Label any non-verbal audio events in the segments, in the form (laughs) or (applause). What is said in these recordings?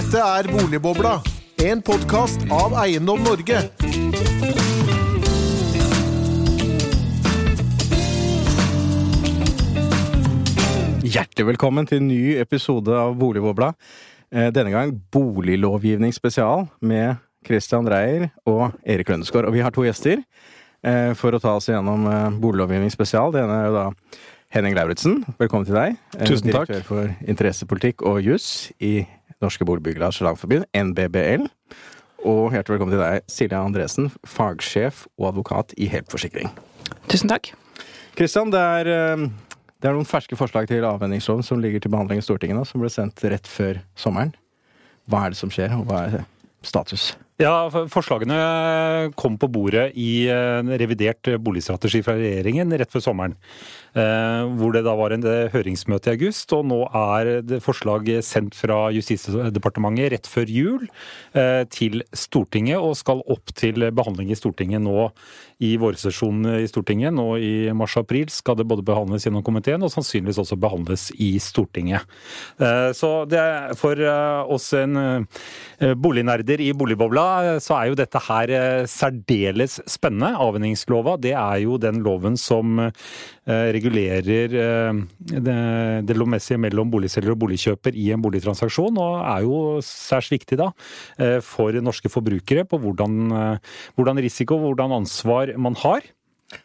Dette er Boligbobla, en podkast av Eiendom Norge. Hjertelig velkommen til en ny episode av Boligbobla. Eh, Denne gang boliglovgivning spesial med Christian Dreyer og Erik Lønnesgaard. Og vi har to gjester eh, for å ta oss gjennom boliglovgivningsspesial. boliglovgivning spesial. Det ene er jo da Henning Lauritzen. Velkommen til deg. Eh, Tusen takk. Direktør for interessepolitikk og juss i Norske Boligbyggelagers Landsforbund, NBBL. Og hjertelig velkommen til deg, Silja Andresen, fagsjef og advokat i Helt Forsikring. Tusen takk. Kristian, det er, eh, det er noen ferske forslag til avvenningsloven som ligger til behandling i Stortinget nå, som ble sendt rett før sommeren. Hva er det som skjer, og hva er status? Ja, Forslagene kom på bordet i revidert boligstrategi fra regjeringen rett før sommeren. Eh, Hvor det da var en eh, høringsmøte i august, og nå er det forslag sendt fra Justisdepartementet rett før jul eh, til Stortinget, og skal opp til behandling i Stortinget nå i vårsesjonen i Stortinget. Nå i mars-april skal det både behandles gjennom komiteen, og sannsynligvis også behandles i Stortinget. Så det er for oss en bolignerder i boligbobla, så er jo dette her særdeles spennende. Avvenningslova, det er jo den loven som regulerer eh, det, det lovmessige mellom boligselger og boligkjøper i en boligtransaksjon, og er jo særs viktig da eh, for norske forbrukere på hvordan, eh, hvordan risiko, hvordan ansvar man har.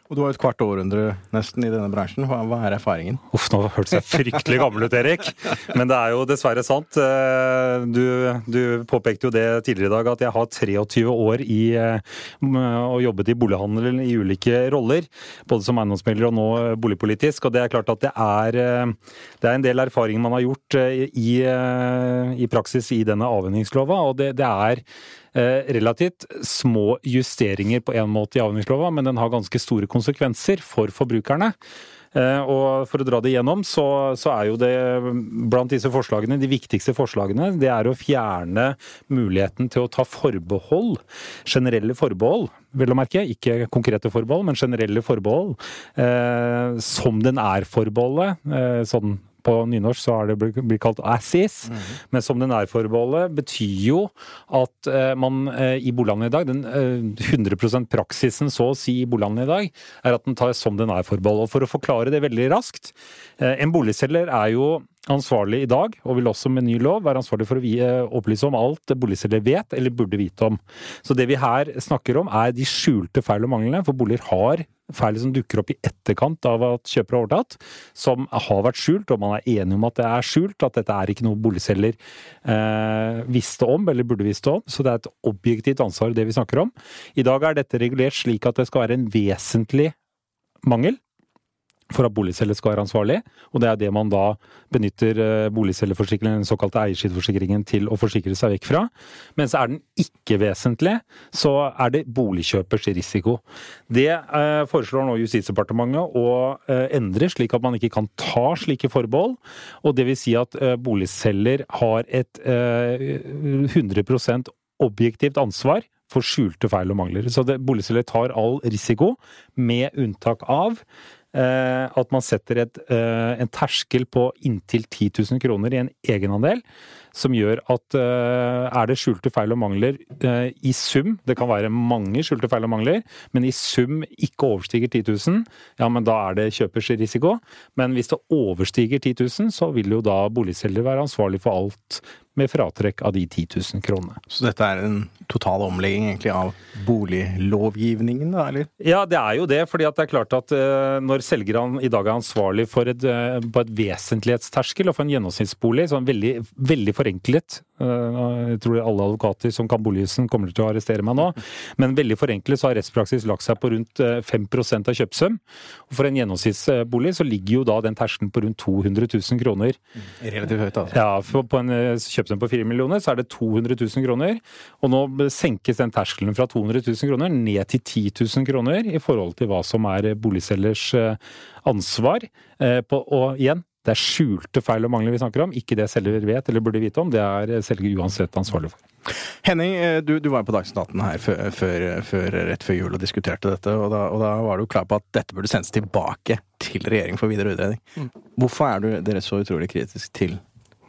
Og du har et kvart århundre nesten i denne bransjen. Hva, er erfaringen? Uff, nå hørtes jeg fryktelig gammel ut, Erik. Men det er jo dessverre sant. Eh, Du, du påpekte jo det tidligere i dag, at jeg har 23 år i eh, og jobbet i bolighandel i ulike roller. Både som eiendomsmegler og nå boligpolitisk. Og det er klart at det er, eh, det er en del erfaring man har gjort eh, i, eh, i praksis i denne avvenningslova. Og det, det er eh, relativt små justeringer på en måte i avhendingslova, men den har ganske store konsekvenser for forbrukerne. Eh, Og for å dra det igjennom, så, så er jo det blant disse forslagene, de viktigste forslagene, det er å fjerne muligheten til å ta forbehold, generelle forbehold, vel å merke, ikke konkrete forbehold, men generelle forbehold, eh, som den er forbeholdet, eh, sånn på nynorsk så er det blitt kalt assis, men som den er-forbeholdet betyr jo at eh, man eh, i bolighandelen i dag, den eh, 100% praksisen så å si i bolighandelen i dag, er at den tar som den er-forbehold. Og for å forklare det veldig raskt, eh, en boligselger er jo ansvarlig i dag, og vil også med ny lov være ansvarlig for å eh, opplyse om alt boligselger vet eller burde vite om. Så det vi her snakker om er de skjulte feil og manglene, for boliger har feil som dukker opp i etterkant av at kjøper har overtatt, som har vært skjult, og man er enig om at det er skjult, at dette er ikke noe boligselger eh, visste om eller burde visste om. Så det er et objektivt ansvar det vi snakker om. I dag er dette regulert slik at det skal være en vesentlig mangel for at boligselger skal være ansvarlig, og det er det man da benytter eh, boligselgerforsikringen, den såkalte eierskifteforsikringen, til å forsikre seg vekk fra. Mens er den ikke vesentlig, så er det boligkjøpers risiko. Det eh, foreslår nå Justisdepartementet å eh, endre, slik at man ikke kan ta slike forbehold. Og det vil si at eh, boligselger har et eh, 100% objektivt ansvar for skjulte feil og mangler. Så det, boligselger tar all risiko, med unntak av eh, at man setter et, eh, en terskel på inntil 10 000 kroner i en egenandel, som gjør at eh, er det skjulte feil og mangler eh, i sum, det kan være mange skjulte feil og mangler, men i sum ikke overstiger 10 000, ja, men da er det kjøpers risiko. Men hvis det overstiger 10 000, så vil jo da boligselger være ansvarlig for alt med fratrekk av de 10 000 kronene. Så dette er en total omlegging egentlig av boliglovgivningen, da, eller? Ja, det er jo det. fordi at det er klart at uh, når selgeren i dag er ansvarlig for et, uh, på et vesentlighetsterskel og for en gjennomsnittsbolig, sånn veldig, veldig forenklet Jeg tror alle advokater som kan boligjussen kommer til å arrestere meg nå, men veldig forenklet så har rettspraksis lagt seg på rundt eh, 5 av kjøpesum. For en gjennomsnittsbolig så ligger jo da den terskelen på rundt 200 000 kroner. Relativt høyt, altså. Ja, på en kjøpesum på 4 millioner, så er det 200 000 kroner. Og nå senkes den terskelen fra 200 000 kroner ned til 10 000 kroner i forhold til hva som er boligselgers eh, ansvar. Eh, På, og igjen, det er skjulte feil og mangler vi snakker om, ikke det selger vet eller burde vite om. Det er selger uansett ansvarlig for. Henning, eh, du, du var jo på Dagsnytt 18 her før, før, før, rett før jul og diskuterte dette, og da, og da var du klar på at dette burde sendes tilbake til regjeringen for videre utredning. Hvorfor er du, dere så utrolig kritisk til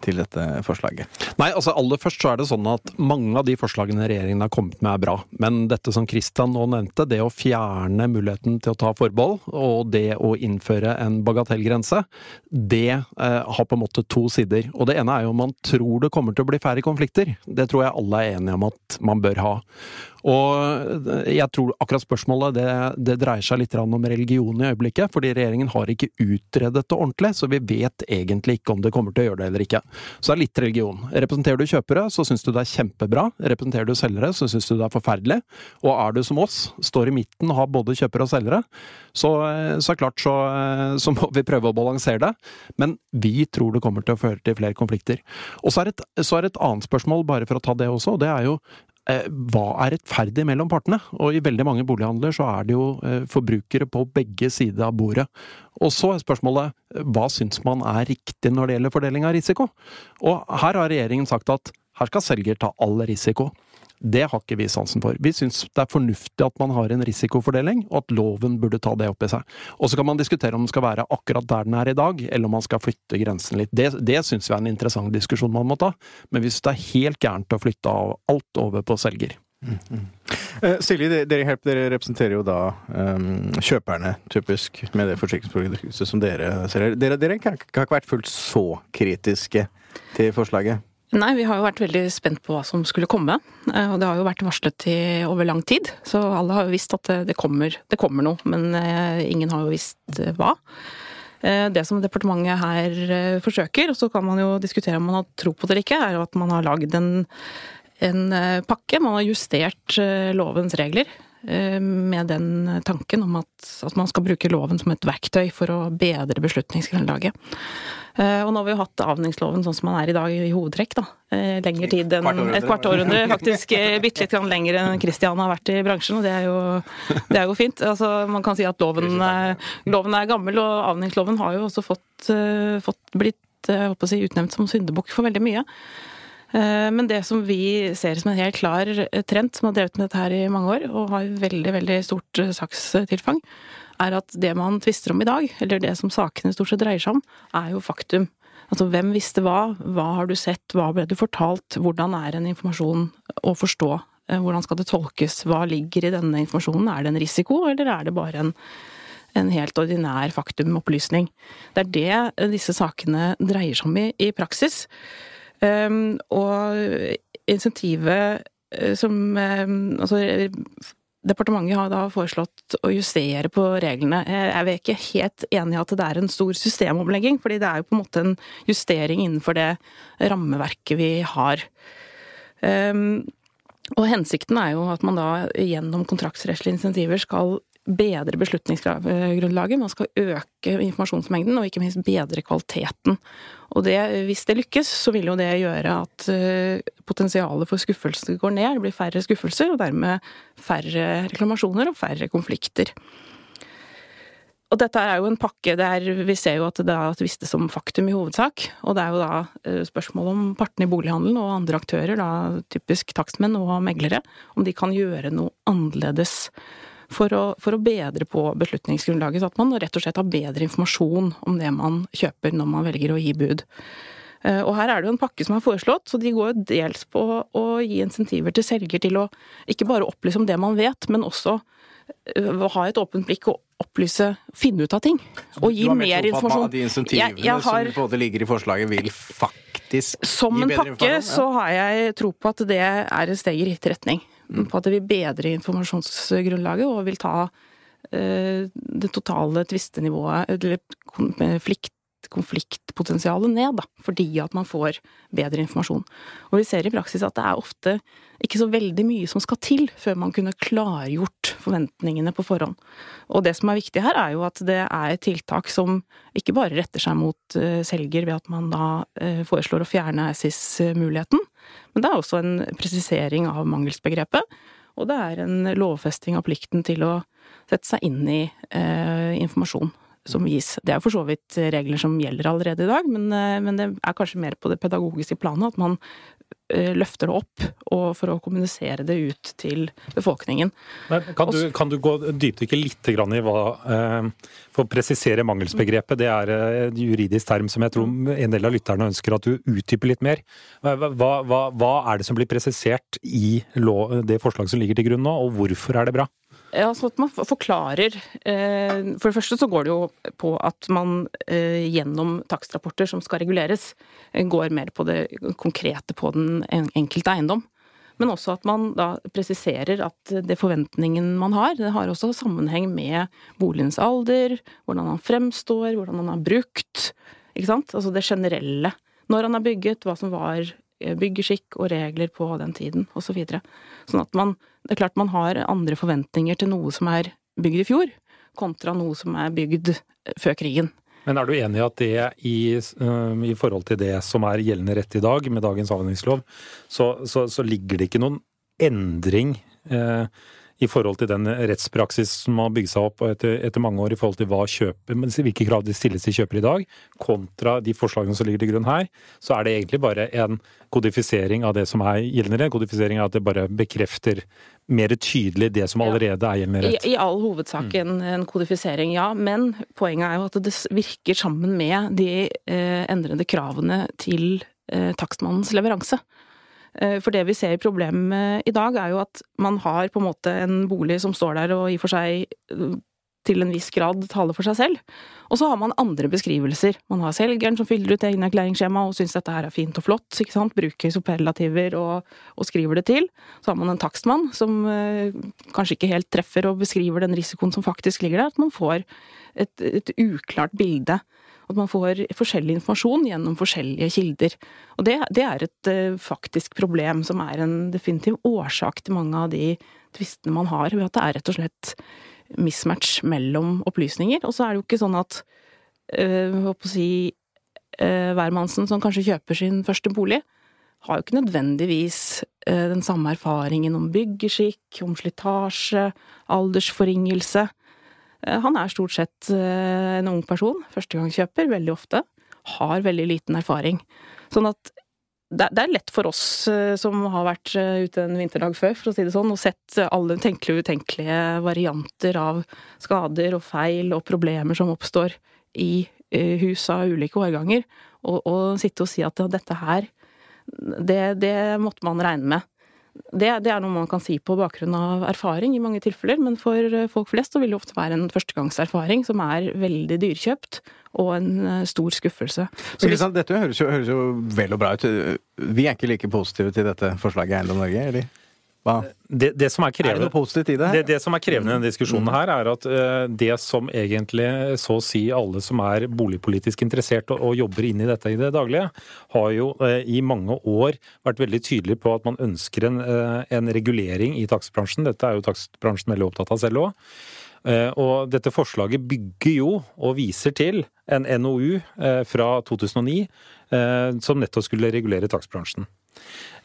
til dette forslaget? Nei, altså aller først så er det sånn at mange av de forslagene regjeringen har kommet med er bra. Men dette som Kristian nå nevnte, det å fjerne muligheten til å ta forbehold, og det å innføre en bagatellgrense, det eh, har på en måte to sider. Og det ene er jo om man tror det kommer til å bli færre konflikter. Det tror jeg alle er enige om at man bør ha. Og jeg tror akkurat spørsmålet det, det dreier seg litt om religion i øyeblikket, fordi regjeringen har ikke utredet det ordentlig, så vi vet egentlig ikke om det kommer til å gjøre det eller ikke. Så det er litt religion. Representerer du kjøpere, så syns du det er kjempebra. Representerer du selgere, så syns du det er forferdelig. Og er du som oss, står i midten og har både kjøpere og selgere, så, så er klart så, så må vi prøve å balansere det. Men vi tror det kommer til å føre til flere konflikter. Og så er, et, så er et annet spørsmål, bare for å ta det også, og det er jo Eh, hva er rettferdig mellom partene? Og i veldig mange bolighandler så er det jo eh, forbrukere på begge sider av bordet. Og så er spørsmålet hva syns man er riktig når det gjelder fordeling av risiko? Og her har regjeringen sagt at her skal selger ta all risiko. Det har ikke vi sansen for. Vi syns det er fornuftig at man har en risikofordeling, og at loven burde ta det opp i seg. Og så kan man diskutere om den skal være akkurat der den er i dag, eller om man skal flytte grensen litt. Det, det syns vi er en interessant diskusjon man må ta, men vi syns det er helt gærent å flytte av alt over på selger. Mm. Uh, Silje, dere, dere, representerer jo da um, kjøperne, typisk, med det forsikringsproduktet som dere ser. Dere, dere har ikke vært fullt så kritiske til forslaget? Nei, vi har jo vært veldig spent på hva som skulle komme. Eh, og det har jo vært varslet i over lang tid. Så alle har jo visst at det kommer, det kommer noe, men eh, ingen har jo visst eh, hva. Det som departementet her forsøker, og så kan man jo diskutere om man har tro på det eller ikke, er jo at man har lagd en, en pakke. Man har justert lovens regler med den tanken om at, at, man skal bruke loven som et verktøy for å bedre beslutningsgrunnlaget. Eh, og nå har vi jo hatt avningsloven sånn som den er i dag, i hovedtrekk, da. Eh, lengre tid enn et kvart århundre. Faktisk eh, bitte litt lenger enn Christian har vært i bransjen, og det er jo, det er jo fint. Altså, man kan si at loven, loven, er gammel, og avningsloven har jo også fått, fått blitt si, utnevnt som syndebukk for veldig mye. Men det som vi ser som en helt klar trend, som har drevet med dette her i mange år, og har veldig, veldig stort sakstilfang, er at det man tvister om i dag, eller det som sakene stort sett dreier seg om, er jo faktum. Altså hvem visste hva, hva har du sett, hva ble du fortalt, hvordan er en informasjon å forstå, eh, hvordan skal det tolkes, hva ligger i denne informasjonen, er det en risiko, eller er det bare en, en helt ordinær faktumopplysning? Det er det disse sakene dreier seg om i, i praksis. Um, og insentivet eh, som um, Altså Departementet har da foreslått å justere på reglene. Jeg er ikke helt enig i at det er en stor systemomlegging, fordi det er jo på en måte en justering innenfor det rammeverket vi har. Um, og hensikten er jo at man da gjennom kontraktsrettslige insentiver skal bedre beslutningsgrunnlaget. Man skal øke informasjonsmengden, og ikke minst bedre kvaliteten. Og det, hvis det lykkes, så vil jo det gjøre at eh, potensialet for skuffelse går ned. Det blir færre skuffelser, og dermed færre reklamasjoner og færre konflikter. Og dette er jo en pakke der vi ser jo at det er visste som faktum i hovedsak. Og det er jo da eh, spørsmål om partene i bolighandelen og andre aktører, da typisk takstmenn og meglere, om de kan gjøre noe annerledes for å, for å, bedre på beslutningsgrunnlaget, så at man rett og slett har bedre informasjon om det man kjøper når man velger å gi bud. Eh, og her er det jo en pakke som er foreslått, så de går jo dels på å gi insentiver til selger til å ikke bare opplyse om det man vet, men også eh, ha et åpent blikk og opplyse, finne ut av ting. Og gi mer informasjon. At de insentivene jeg, jeg har, som både ligger i forslaget, vil faktisk gi bedre informasjon? Som en pakke ja. så har jeg tro på at det er et steg i riktig retning på at det vil bedre informasjonsgrunnlaget og vil ta eh, det totale tvistenivået, eller konflikt, konfliktpotensialet ned, da, fordi at man får bedre informasjon. Og vi ser i praksis at det er ofte ikke så veldig mye som skal til før man kunne klargjort forventningene på forhånd. Og det som er viktig her, er jo at det er et tiltak som ikke bare retter seg mot uh, selger ved at man da uh, foreslår å fjerne SIS-muligheten, men det er også en presisering av mangelsbegrepet. Og det er en lovfesting av plikten til å sette seg inn i eh, informasjon som gis. Det er for så vidt regler som gjelder allerede i dag, men, men, det er kanskje mer på det pedagogiske planet at man eh, løfter det opp, og for å kommunisere det ut til befolkningen. Men kan, du, kan du gå dypdykke litt grann i hva eh, For å presisere mangelsbegrepet, det er en et juridisk term som jeg tror en del av lytterne ønsker at du utdyper litt mer. Hva, hva, hva er det som blir presisert i det forslaget som ligger til grunn nå, og hvorfor er det bra? Ja, så at man forklarer eh, For det første så går det jo på at man eh, gjennom takstrapporter som skal reguleres, eh, går mer på det konkrete på den enkelte eiendom. Men også at man da presiserer at det forventningen man har, det har også sammenheng med boligens alder, hvordan han fremstår, hvordan han er brukt. Ikke sant? Altså det generelle. Når han er bygget, hva som var byggeskikk og regler på den tiden, osv. Så videre. sånn at man Det er klart man har andre forventninger til noe som er bygd i fjor, kontra noe som er bygd før krigen. Men er du enig i at det i, i, forhold til det som er gjeldende rett i dag, med dagens avhendingslov, så, så, så, ligger det ikke noen endring eh, i forhold til den rettspraksis som har bygd seg opp etter, etter, mange år i forhold til kjøper, hvilke krav det stilles til kjøper i dag, kontra de forslagene som ligger til grunn her, så er det egentlig bare en kodifisering av det som er gjeldende rett. Kodifisering av at det bare bekrefter mer tydelig det som allerede er gjeldende rett. I, i all hovedsak en, en, kodifisering, ja. Men poenget er jo at det virker sammen med de eh, endrede kravene til eh, takstmannens leveranse. Eh, for det vi ser i problemet i dag, er jo at man har på en måte en bolig som står der og i og for seg eh, til en viss grad taler for seg selv. Og så har man andre beskrivelser. Man har selgeren som fyller ut egne erklæringsskjema og syns dette her er fint og flott, ikke sant, bruker superlativer og, og, skriver det til. Så har man en takstmann som eh, kanskje ikke helt treffer og beskriver den risikoen som faktisk ligger der. At man får et, et uklart bilde at man får forskjellig informasjon gjennom forskjellige kilder. Og det, det er et uh, faktisk problem som er en definitiv årsak til mange av de tvistene man har, ved at det er rett og slett mismatch mellom opplysninger. Og så er det jo ikke sånn at uh, å si, hvermannsen øh, som kanskje kjøper sin første bolig, har jo ikke nødvendigvis øh, den samme erfaringen om byggeskikk, om slitasje, aldersforringelse. Eh, han er stort sett eh, en ung person, førstegangskjøper, veldig ofte. Har veldig liten erfaring. Sånn at det er lett for oss eh, som har vært ute en vinterdag før, for å si det sånn, og sett alle tenkelige og utenkelige varianter av skader og feil og problemer som oppstår i hus av ulike årganger, og, og sitte og si at dette her, det, det måtte man regne med det, det, er noe man kan si på bakgrunn av erfaring i mange tilfeller, men for eh, folk flest så vil det ofte være en førstegangserfaring som er veldig dyrkjøpt og en eh, stor skuffelse. Så hvis... Dette høres jo, høres jo vel og bra ut. Vi er ikke like positive til dette forslaget i Eiendom Norge, eller? Det, det, som er krevende, er det, i det, det, det som er krevende i denne diskusjonen her, er at uh, det som egentlig så å si alle som er boligpolitisk interessert og, og jobber inn i dette i det daglige, har jo uh, i mange år vært veldig tydelig på at man ønsker en, uh, en regulering i takstbransjen. Dette er jo takstbransjen veldig opptatt av selv òg. Og dette forslaget bygger jo og viser til en NOU fra 2009 som nettopp skulle regulere takstbransjen.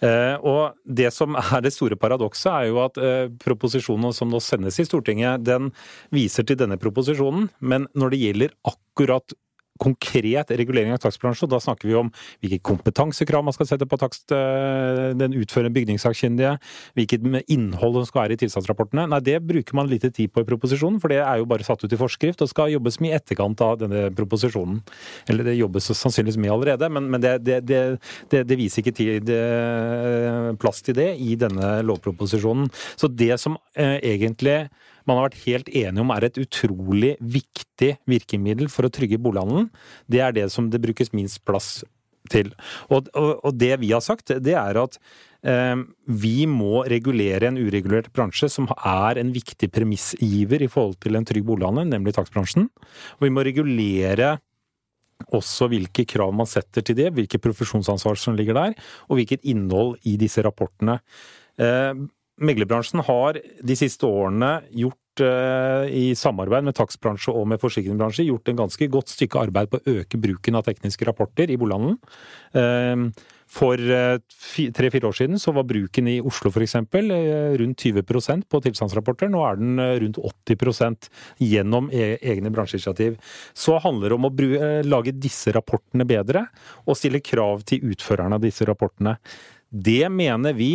Eh, og det som er det store paradokset, er jo at eh, proposisjonen som nå sendes i Stortinget, den viser til denne proposisjonen, men når det gjelder akkurat konkret regulering av takstbransjen. Da snakker vi om hvilke kompetansekrav man skal sette på takst, eh, den utførende bygningssakkyndige, hvilket innhold som skal være i tilstandsrapportene. Nei, det bruker man lite tid på i proposisjonen, for det er jo bare satt ut i forskrift og skal jobbes med i etterkant av denne proposisjonen. Eller det jobbes sannsynligvis med allerede, men, men det, det, det, det, viser ikke tid, eh, plass til det i denne lovproposisjonen. Så det som eh, egentlig man har vært helt enige om er et utrolig viktig virkemiddel for å trygge bolighandelen. Det er det som det brukes minst plass til. Og, og, og det vi har sagt, det er at eh, vi må regulere en uregulert bransje som er en viktig premissgiver i forhold til en trygg bolighandel, nemlig takstbransjen. Og vi må regulere også hvilke krav man setter til det, hvilke profesjonsansvar som ligger der, og hvilket innhold i disse rapportene. Eh, Meglerbransjen har de siste årene gjort eh, i samarbeid med takstbransje og med forsikringsbransje gjort en ganske godt stykke arbeid på å øke bruken av tekniske rapporter i bolighandelen. Eh, for eh, tre-fire år siden så var bruken i Oslo f.eks. rundt 20% på tilstandsrapporter. Nå er den rundt 80 gjennom e-, egne bransjeinitiativ. Så handler det om å lage disse rapportene bedre og stille krav til utførerne av disse rapportene. Det mener vi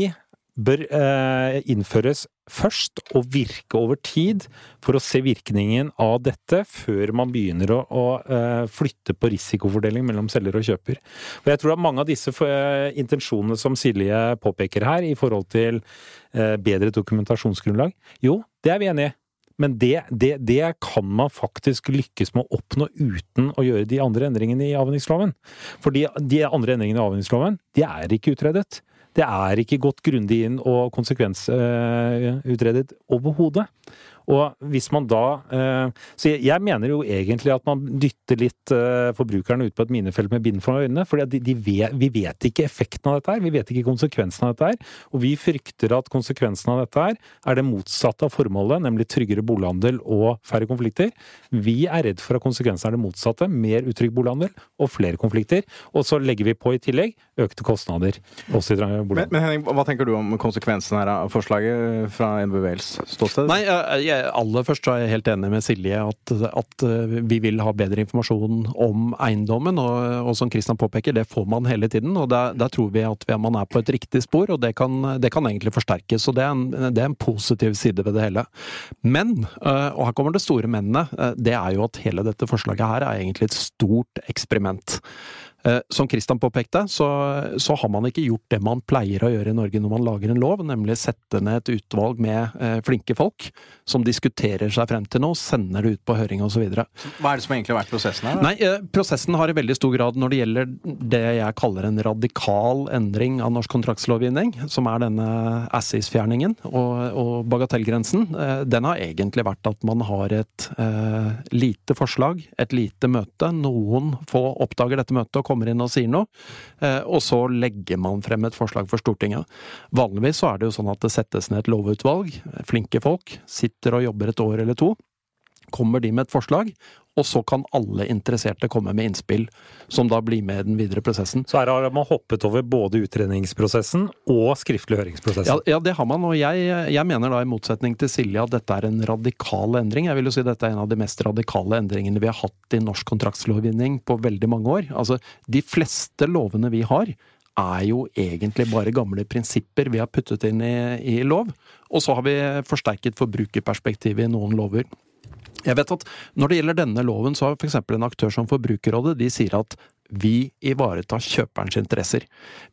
bør eh, innføres først og virke over tid for å se virkningen av dette før man begynner å, å eh, flytte på risikofordeling mellom selger og kjøper. Og jeg tror at mange av disse eh, intensjonene som Silje påpeker her, i forhold til eh, bedre dokumentasjonsgrunnlag, jo, det er vi enig i. Men det, det, det, kan man faktisk lykkes med å oppnå uten å gjøre de andre endringene i avhendingsloven. For de, andre endringene i avhendingsloven, de er ikke utredet. Det er ikke gått grundig inn og konsekvensutredet overhodet. Og hvis man da eh, Så jeg mener jo egentlig at man dytter litt eh, forbrukerne ut på et minefelt med bind for øynene. For vi vet ikke effekten av dette her, vi vet ikke konsekvensen av dette her. Og vi frykter at konsekvensen av dette her er det motsatte av formålet, nemlig tryggere bolighandel og færre konflikter. Vi er redd for at konsekvensen er det motsatte, mer utrygg bolighandel og flere konflikter. Og så legger vi på i tillegg økte kostnader. Også i men, men Henning, hva tenker du om konsekvensen her av forslaget fra NBVLs ståsted? Nei, jeg, aller først er jeg helt enig med Silje at, at eh, vi vil ha bedre informasjon om eiendommen. Og, og som Kristian påpeker, det får man hele tiden. Og der, der tror vi at man er på et riktig spor, og det kan, det kan egentlig forsterkes. Og det er, en, det er, en, positiv side ved det hele. Men, eh, og her kommer det store mennene, eh, det er jo at hele dette forslaget her er egentlig et stort eksperiment. Eh, som Kristian påpekte, så, så, har man ikke gjort det man pleier å gjøre i Norge når man lager en lov, nemlig sette ned et utvalg med eh, flinke folk som diskuterer seg frem til noe, sender det ut på høring osv. Hva er det som egentlig har vært prosessen her? Nei, eh, Prosessen har i veldig stor grad, når det gjelder det jeg kaller en radikal endring av norsk kontraktslovgivning, som er denne ASSIS-fjerningen og, og, bagatellgrensen, eh, den har egentlig vært at man har et eh, lite forslag, et lite møte, noen få oppdager dette møtet og kommer kommer inn og sier noe, eh, og så legger man frem et forslag for Stortinget. Vanligvis så er det jo sånn at det settes ned et lovutvalg, flinke folk, sitter og jobber et år eller to. Kommer de med et forslag, og så kan alle interesserte komme med innspill, som da blir med i den videre prosessen. Så her har man hoppet over både utredningsprosessen og skriftlig høringsprosessen? Ja, ja det har man, og jeg, jeg, mener da i motsetning til Silje at dette er en radikal endring. Jeg vil jo si dette er en av de mest radikale endringene vi har hatt i norsk kontraktslovgivning på veldig mange år. Altså, de fleste lovene vi har, er jo egentlig bare gamle prinsipper vi har puttet inn i, i lov. Og så har vi forsterket forbrukerperspektivet i noen lover. Jeg vet at når det gjelder denne loven, så har f.eks. en aktør som Forbrukerrådet de sier at vi ivaretar kjøperens interesser.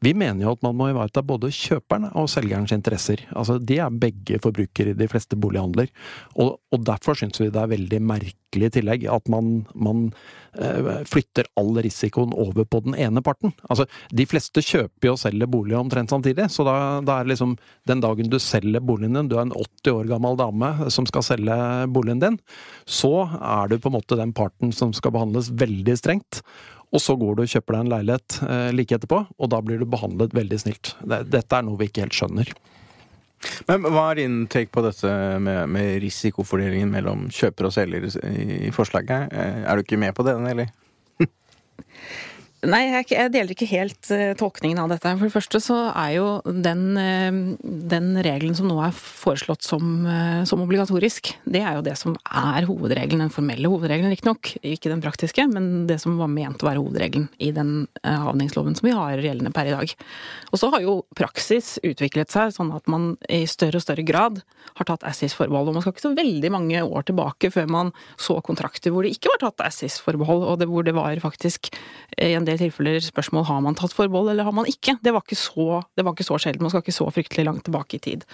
Vi mener jo at man må ivareta både kjøperen og selgerens interesser. Altså, De er begge forbrukere i de fleste bolighandler. Og, og derfor syns vi det er veldig merkelig i tillegg at man, man eh, flytter all risikoen over på den ene parten. Altså, De fleste kjøper og selger bolig omtrent samtidig, så da, da er liksom den dagen du selger boligen din, du er en 80 år gammel dame som skal selge boligen din, så er du på en måte den parten som skal behandles veldig strengt. Og så går du og kjøper deg en leilighet eh, like etterpå, og da blir du behandlet veldig snilt. Dette er noe vi ikke helt skjønner. Men Hva er din take på dette med, med risikofordelingen mellom kjøper og selger i forslaget? Eh, er du ikke med på det, eller? (laughs) Nei, jeg, jeg, deler ikke helt uh, tolkningen av dette. For det første så er jo den, uh, den regelen som nå er foreslått som, uh, som, obligatorisk, det er jo det som er hovedregelen. Den formelle hovedregelen, riktignok. Ikke den praktiske, men det som var ment å være hovedregelen i den havningsloven som vi har gjeldende per i dag. Og så har jo praksis utviklet seg sånn at man i større og større grad har tatt Assis-forbehold. Og man skal ikke så veldig mange år tilbake før man så kontrakter hvor det ikke var tatt Assis-forbehold, og det, hvor det var faktisk en del flere tilfeller spørsmål har man tatt forbehold eller har man ikke. Det var ikke så, det var ikke så sjelden. Man skal ikke så fryktelig langt tilbake i tid.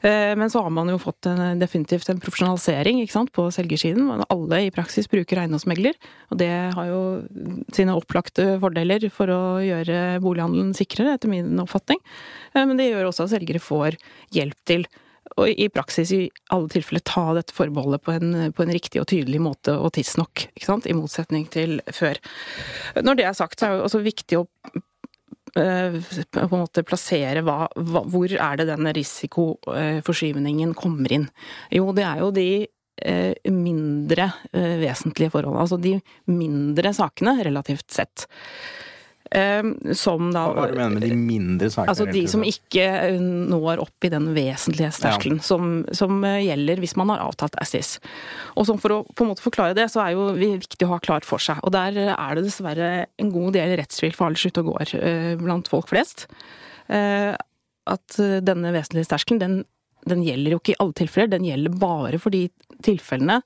Eh, men så har man jo fått en, definitivt en profesjonalisering sant, på selgersiden. Alle i praksis bruker eiendomsmegler, og det har jo sine opplagte fordeler for å gjøre bolighandelen sikrere, etter min oppfatning. Eh, men det gjør også at selgere får hjelp til og i praksis i alle tilfeller ta dette forbeholdet på en, på en riktig og tydelig måte og tidsnok, ikke sant? i motsetning til før. Når det er sagt, så er det også viktig å eh, på en måte plassere hva, hva, hvor er det den risikoforskyvningen kommer inn. Jo, det er jo de eh, mindre eh, vesentlige forholdene, altså de mindre sakene relativt sett. Ehm, som da Hva du mener med de mindre sakene? Altså de som ikke eh, når opp i den vesentlige terskelen ja. som, som, eh, gjelder hvis man har avtalt Assis. Og for å på en måte forklare det, så er jo viktig å ha klart for seg. Og der er det dessverre en god del rettstvil for alle slutt og går blant folk flest. eh, at denne vesentlighetsterskelen, den, den gjelder jo ikke i alle tilfeller. Den gjelder bare for de tilfellene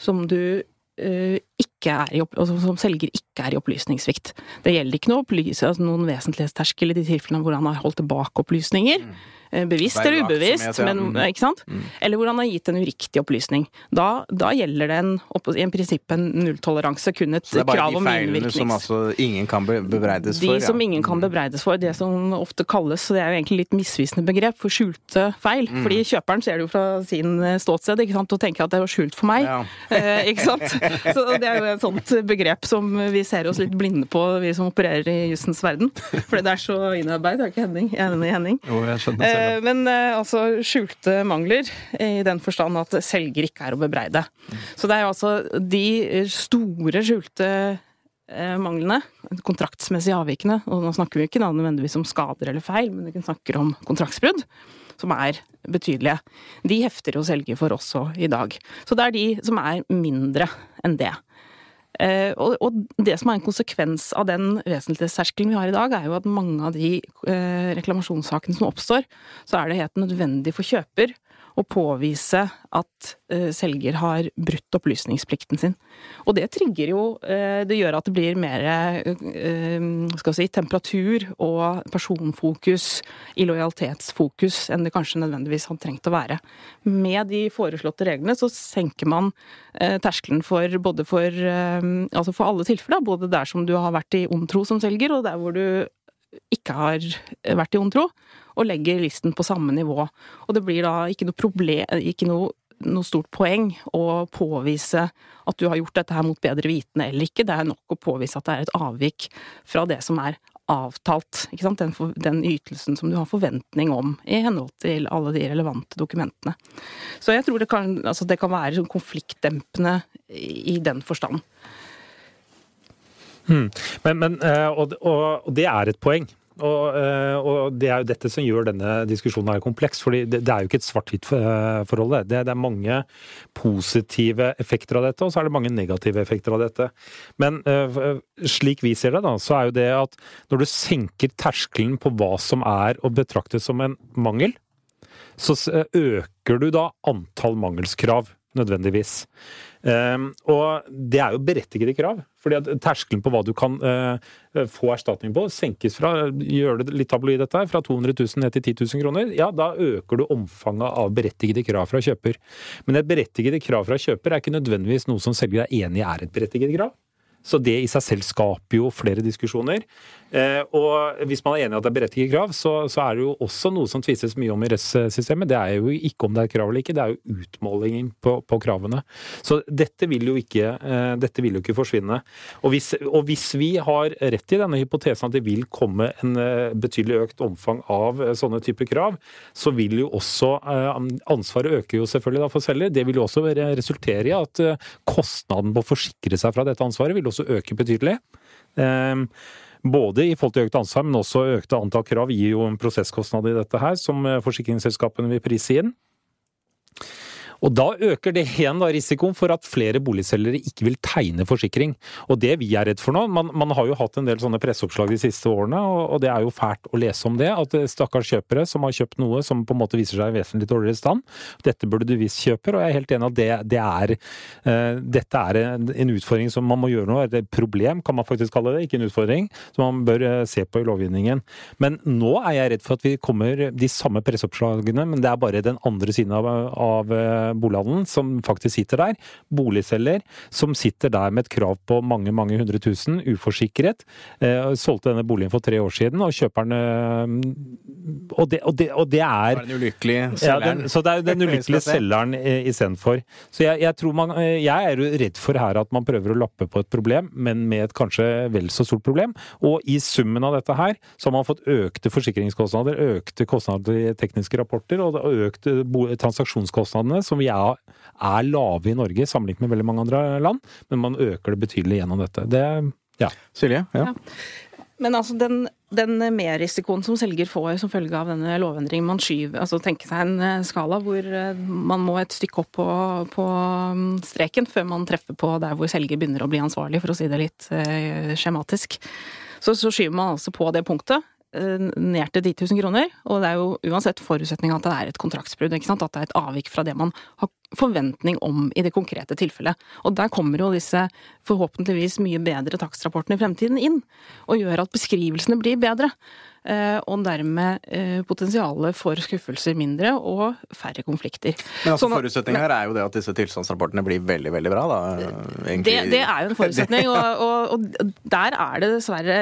som du eh, er i, som selger ikke er i opplysningssvikt. Det gjelder ikke noe altså noen vesentlighetsterskel i de tilfellene hvor han har holdt tilbake opplysninger. eh, Bevisst eller ubevisst, men, Mm. ikke sant? Eller hvor han har gitt en uriktig opplysning. Da, da gjelder det en, i en prinsipp en nulltoleranse, kun et Så det er bare krav de om feilene som altså ingen kan be- bebreides De for? ja. som ingen kan bebreides for, det som ofte kalles, det er jo egentlig litt misvisende begrep, for skjulte feil. Mm. Fordi kjøperen ser det jo fra sin eh, ståsted ikke sant, og tenker at det var skjult for meg. Ja. (laughs) Eh, ikke sant? (laughs) Så det er jo et sånt begrep som vi ser oss litt blinde på, vi som opererer i jussens verden. Fordi det er så innarbeidet, er ikke Henning? Jeg er enig, Henning. Jo, jeg skjønner selv Eh, Men eh, altså skjulte mangler, i den forstand at selger ikke er å bebreide. Så det er jo altså de eh, store skjulte eh, manglene, kontraktsmessig avvikende, og nå snakker vi ikke da nødvendigvis om skader eller feil, men vi snakker om kontraktsbrudd, som er betydelige. De hefter jo selger for også i dag. Så det er de som er mindre enn det. Eh, og, og det som er en konsekvens av den vesentlighetsterskelen vi har i dag, er jo at mange av de eh, reklamasjonssakene som oppstår, så er det helt nødvendig for kjøper å påvise at eh, selger har brutt opplysningsplikten sin. Og det trigger jo eh, Det gjør at det blir mer eh, skal vi si, temperatur og personfokus, illojalitetsfokus, enn det kanskje nødvendigvis hadde trengt å være. Med de foreslåtte reglene så senker man terskelen for både for Altså for alle tilfeller, både der som du har vært i ond tro som selger, og der hvor du ikke har vært i ond tro, og legger listen på samme nivå. Og det blir da ikke noe problem, ikke noe, noe stort poeng å påvise at du har gjort dette her mot bedre vitende eller ikke. Det er nok å påvise at det er et avvik fra det som er avtalt. Den, for, den ytelsen som du har forventning om i henhold til alle de relevante dokumentene. Så jeg tror det kan, altså det kan være sånn konfliktdempende i, i den forstand. Men, men, eh, og, og, og det er et poeng. Og, eh, og det er jo dette som gjør denne diskusjonen her kompleks. fordi det, det er jo ikke et svart-hvitt-forhold. Det, det er mange positive effekter av dette, og så er det mange negative effekter av dette. Men eh, slik vi ser det, da, så er jo det at når du senker terskelen på hva som er å betrakte som en mangel, så øker du da antall mangelskrav nødvendigvis. Um, og det er jo berettigede krav, fordi at terskelen på hva du kan uh, få erstatning på, senkes fra gjør det litt tabloid dette her, fra 200 000 ned til 10 000 kroner. Ja, da øker du omfanget av berettigede krav fra kjøper. Men et berettigede krav fra kjøper er ikke nødvendigvis noe som selger er enig er et berettiget krav. Så det i seg selv skaper jo flere diskusjoner. Eh, og hvis man er enig i at det er berettiget krav, så, så er det jo også noe som tvises mye om i rettssystemet. Det er jo ikke om det er krav eller ikke, det er jo utmålingen på, på kravene. Så dette vil jo ikke, eh, dette vil jo ikke forsvinne. Og hvis, og hvis vi har rett i denne hypotesen at det vil komme en eh, betydelig økt omfang av eh, sånne typer krav, så vil jo også eh, ansvaret øke jo selvfølgelig da for selger. Det vil jo også resultere i at eh, kostnaden på å forsikre seg fra dette ansvaret vil også øke betydelig. Eh, Både i forhold til økt ansvar, men også økte antall krav gir jo en prosesskostnad i dette her, som eh, forsikringsselskapene vil prise inn. Og da øker det igjen da risikoen for at flere boligselgere ikke vil tegne forsikring. Og det vi er redd for nå Man, man har jo hatt en del sånne presseoppslag de siste årene, og, og det er jo fælt å lese om det. At eh, stakkars kjøpere som har kjøpt noe som på en måte viser seg i vesentlig dårligere stand. Dette burde du visst kjøper, og jeg er helt enig at det, det er uh, dette er en, en utfordring som man må gjøre noe. Et problem kan man faktisk kalle det, ikke en utfordring. Som man bør uh, se på i lovgivningen. Men nå er jeg redd for at vi kommer de samme presseoppslagene, men det er bare den andre siden av, av bolighandelen som faktisk sitter der. Boligselger som sitter der med et krav på mange, mange hundre tusen, uforsikret. Eh, solgte denne boligen for tre år siden, og kjøperen eh, og, det, og, det, og det er den ulykkelige ja, den, så det er den (laughs) ulykkelige selgeren istedenfor. Så jeg, jeg, tror man, jeg er jo redd for her at man prøver å lappe på et problem, men med et kanskje vel så stort problem. Og i summen av dette her, så har man fått økte forsikringskostnader, økte kostnader i tekniske rapporter, og økte transaksjonskostnadene, som vi er, er lave i Norge sammenlignet med veldig mange andre land, men man øker det betydelig gjennom dette. Det, ja. Silje? Ja. Men altså den, den merrisikoen som selger får som følge av denne lovendringen, man skyver Altså tenke seg en eh, skala hvor eh, man må et stykke opp på, på mm, streken før man treffer på der hvor selger begynner å bli ansvarlig, for å si det litt eh, skjematisk. Så, så skyver man altså på det punktet. Eh, ned til 10 000 kroner. Og det er jo uansett forutsetning at det er et kontraktsbrudd. At det er et avvik fra det man har forventning om i det konkrete tilfellet. Og der kommer jo disse forhåpentligvis mye bedre takstrapportene i fremtiden inn, og gjør at beskrivelsene blir bedre. Eh, og dermed eh, potensialet for skuffelser mindre og færre konflikter. Men altså Sånn forutsetningen her er jo det at disse tilstandsrapportene blir veldig, veldig bra, da. Det, det er jo en forutsetning, og, og, og der er det dessverre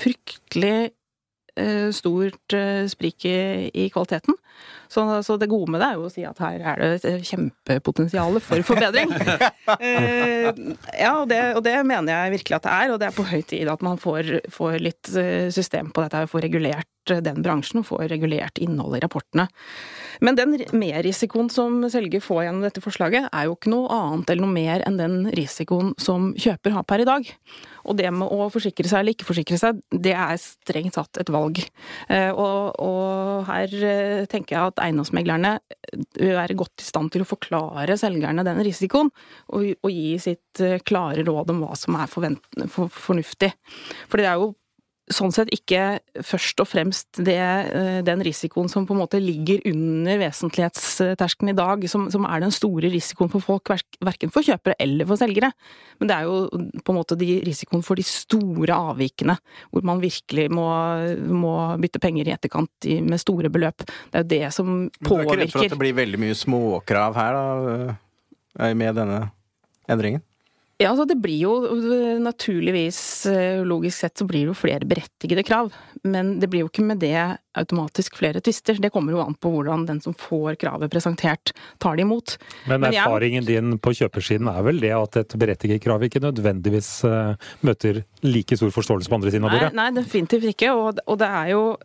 fryktelig stort eh, sprik i, i kvaliteten. Så, så det gode med det er jo å si at her er det et kjempepotensial for forbedring. (laughs) Eh, ja, og det, og det mener jeg virkelig at det er, og det er på høy tid at man får, får litt eh, system på dette, får regulert eh, den bransjen og får regulert innholdet i rapportene. Men den merrisikoen som selger får gjennom dette forslaget, er jo ikke noe annet eller noe mer enn den risikoen som kjøper har per i dag. Og det med å forsikre seg eller ikke forsikre seg, det er strengt tatt et valg. Eh, Og, og her eh, tenker jeg at eiendomsmeglerne vil være godt i stand til å forklare selgerne den risikoen, og, og gi sitt eh, klare råd om hva som er for, fornuftig. Fordi det er jo sånn sett ikke først og fremst det, eh, den risikoen som på en måte ligger under vesentlighetsterskelen i dag, som, som er den store risikoen for folk, verk- verken for kjøpere eller for selgere. Men det er jo på en måte de risikoen for de store avvikene, hvor man virkelig må, må bytte penger i etterkant i, med store beløp. Det er jo det som påvirker. Men Du er ikke redd for at det blir veldig mye småkrav her, da? eh, Med denne endringen? Ja, altså det blir jo naturligvis, eh, logisk sett, så blir det jo flere berettigede krav. Men det blir jo ikke med det automatisk flere tvister. Det kommer jo an på hvordan den som får kravet presentert, tar det imot. Men Men jeg- erfaringen din på kjøpersiden er vel det at et berettiget krav ikke nødvendigvis eh, møter like stor forståelse på andre siden av Nei, bordet? nei, definitivt ikke. Og, og det er jo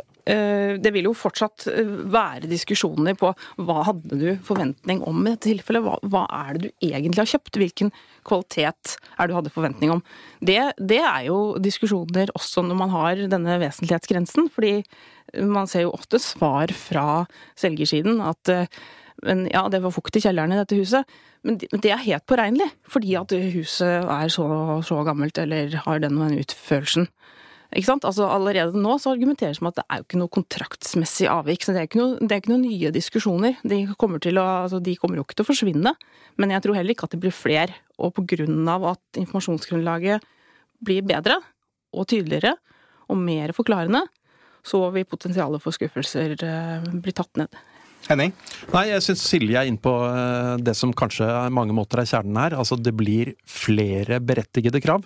det vil jo fortsatt eh, være diskusjoner på hva hadde du forventning om i dette tilfellet? Hva, hva er det du egentlig har kjøpt? Hvilken kvalitet er det du hadde forventning om? Det, det er jo diskusjoner også når man har denne vesentlighetsgrensen, fordi man ser jo ofte svar fra selgersiden at eh, men ja, det var fukt i kjelleren i dette huset. Men det er helt påregnelig, fordi at huset er så, så gammelt eller har den og den utførelsen. Ikke sant? Altså Allerede nå så argumenteres det med at det er jo ikke noe kontraktsmessig avvik. så Det er ikke noe, det er ikke noen nye diskusjoner. De kommer, til å, altså, de kommer jo ikke til å forsvinne. Men jeg tror heller ikke at det blir flere. Og på grunn av at informasjonsgrunnlaget blir bedre og tydeligere og mer forklarende, så vil potensialet for skuffelser eh, bli tatt ned. Henning? Nei, jeg syns Silje er inne på eh, det som kanskje er mange måter er kjernen her. Altså det blir flere berettigede krav.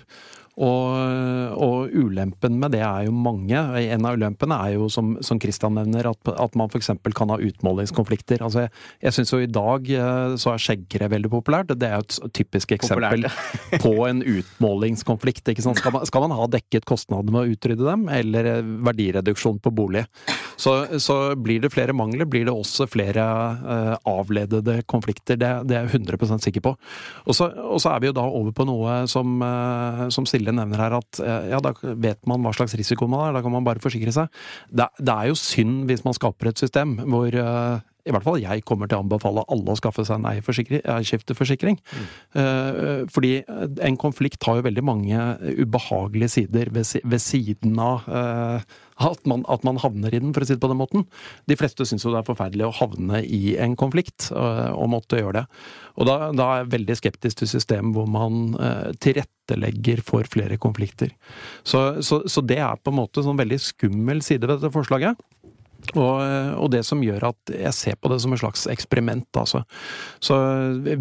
Og, og ulempen med det er jo mange. En av ulempene er jo, som, som Christian nevner, at, at man f.eks. kan ha utmålingskonflikter. Altså jeg jeg syns jo i dag eh, så er skjeggkre veldig populært. Det er jo et typisk eksempel (laughs) på en utmålingskonflikt. Skal, man, skal man ha dekket kostnadene med å utrydde dem, eller eh, verdireduksjon på bolig? Så, så blir det flere mangler, blir det også flere uh, avledede konflikter. Det, det er jeg 100% sikker på. Og så, er vi jo da over på noe som, uh, som Silje nevner her, at eh, ja, da vet man hva slags risiko man har, da kan man bare forsikre seg. Det, det er jo synd hvis man skaper et system hvor eh, i hvert fall jeg kommer til å anbefale alle å skaffe seg en eierskifteforsikring. Eh, Fordi en konflikt har jo veldig mange ubehagelige sider ved, siden av eh, at man, at man havner i den, for å si det på den måten. De fleste syns jo det er forferdelig å havne i en konflikt, eh, og måtte gjøre det. Og da, da er jeg veldig skeptisk til system hvor man eh, tilrettelegger for flere konflikter. Så, så, så det er på en måte en sånn veldig skummel side ved dette forslaget. Og, og det som gjør at jeg ser på det som et slags eksperiment, altså. Så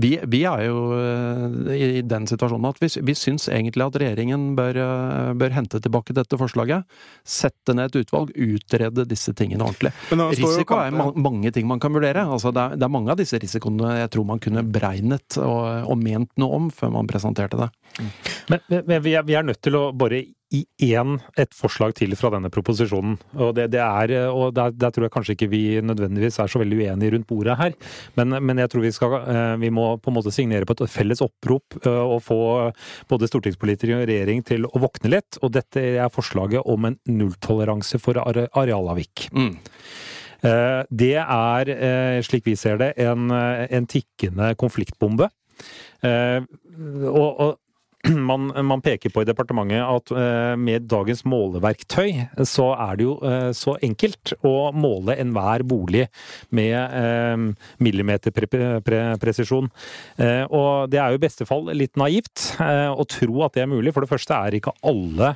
vi, vi er jo eh, i den situasjonen at vi, vi syns egentlig at regjeringen bør, eh, bør hente tilbake dette forslaget. Sette ned et utvalg, utrede disse tingene ordentlig. Men nå står jo Risiko er ma mange ting man kan vurdere. Altså det, er, det er mange av disse risikoene jeg tror man kunne beregnet og, og ment noe om før man presenterte det. Men, men vi, er, vi er nødt til å bare i én et forslag til fra denne proposisjonen. Og, det, det er, og der, der tror jeg kanskje ikke vi nødvendigvis er så veldig uenige rundt bordet her. Men, men jeg tror vi, skal, eh, vi må på en måte signere på et felles opprop eh, og få både stortingspolitikere og regjering til å våkne litt. Og dette er forslaget om en nulltoleranse for are- arealavvik. Mm. Det er, eh, slik vi ser det, en, eh, en tikkende konfliktbombe. Eh, Og, og (clears throat) man, man, peker på i departementet at uh, med dagens måleverktøy, så er det jo uh, så enkelt å måle enhver bolig med uh, millimeterpresisjon. og det er jo i beste fall litt naivt å tro at det er mulig. For det første er ikke alle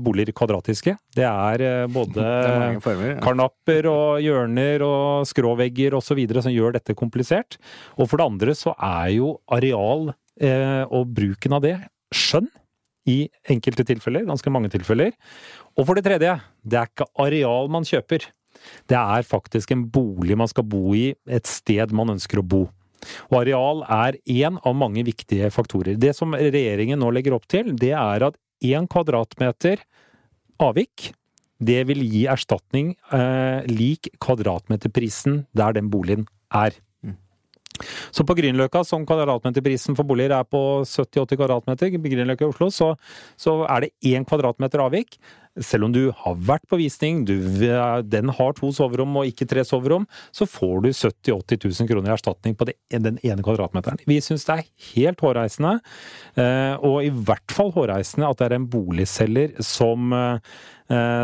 boliger kvadratiske. Det er både (laughs) det er former, ja. karnapper og hjørner og skråvegger osv. som gjør dette komplisert. Og for det andre så er jo areal Eh, og bruken av det skjønn i enkelte tilfeller, ganske mange tilfeller. Og for det tredje, det er ikke areal man kjøper. Det er faktisk en bolig man skal bo i, et sted man ønsker å bo. Og areal er én av mange viktige faktorer. Det som regjeringen nå legger opp til, det er at én kvadratmeter avvik, det vil gi erstatning eh, lik kvadratmeterprisen der den boligen er. Så på Grünerløkka, som kvadratmeterprisen for boliger er på 70-80 kvadratmeter, Grünerløkka i Oslo, så, så er det én kvadratmeter avvik. Selv om du har vært på visning, du, den har to soverom og ikke tre soverom, så får du 70 000-80 000 kroner i erstatning på det, den ene kvadratmeteren. Vi syns det er helt hårreisende, eh, og i hvert fall hårreisende at det er en boligselger som Eh,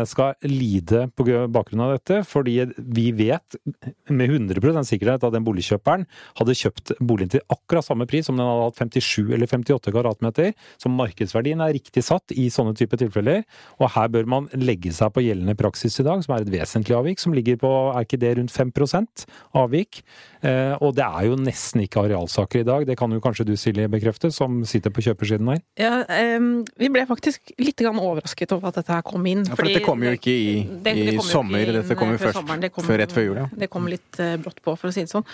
skal lide på bakgrunn av dette, fordi vi vet med 100% sikkerhet at den boligkjøperen hadde kjøpt boligen til akkurat samme pris som den hadde hatt 57 eller 58 kvadratmeter. Så markedsverdien er riktig satt i sånne type tilfeller. Og her bør man legge seg på gjeldende praksis i dag, som er et vesentlig avvik, som ligger på er ikke det rundt 5 avvik? Eh, og det er jo nesten ikke arealsaker i dag. Det kan jo kanskje du Silje bekrefte, som sitter på kjøpersiden her? Ja, um, vi ble faktisk litt overrasket over at dette her kom inn. For dette kommer jo ikke i, det, det i sommer, dette kommer jo først sommeren, kom, før rett før jul. Ja. Det kom litt uh, brått på, for å si det sånn.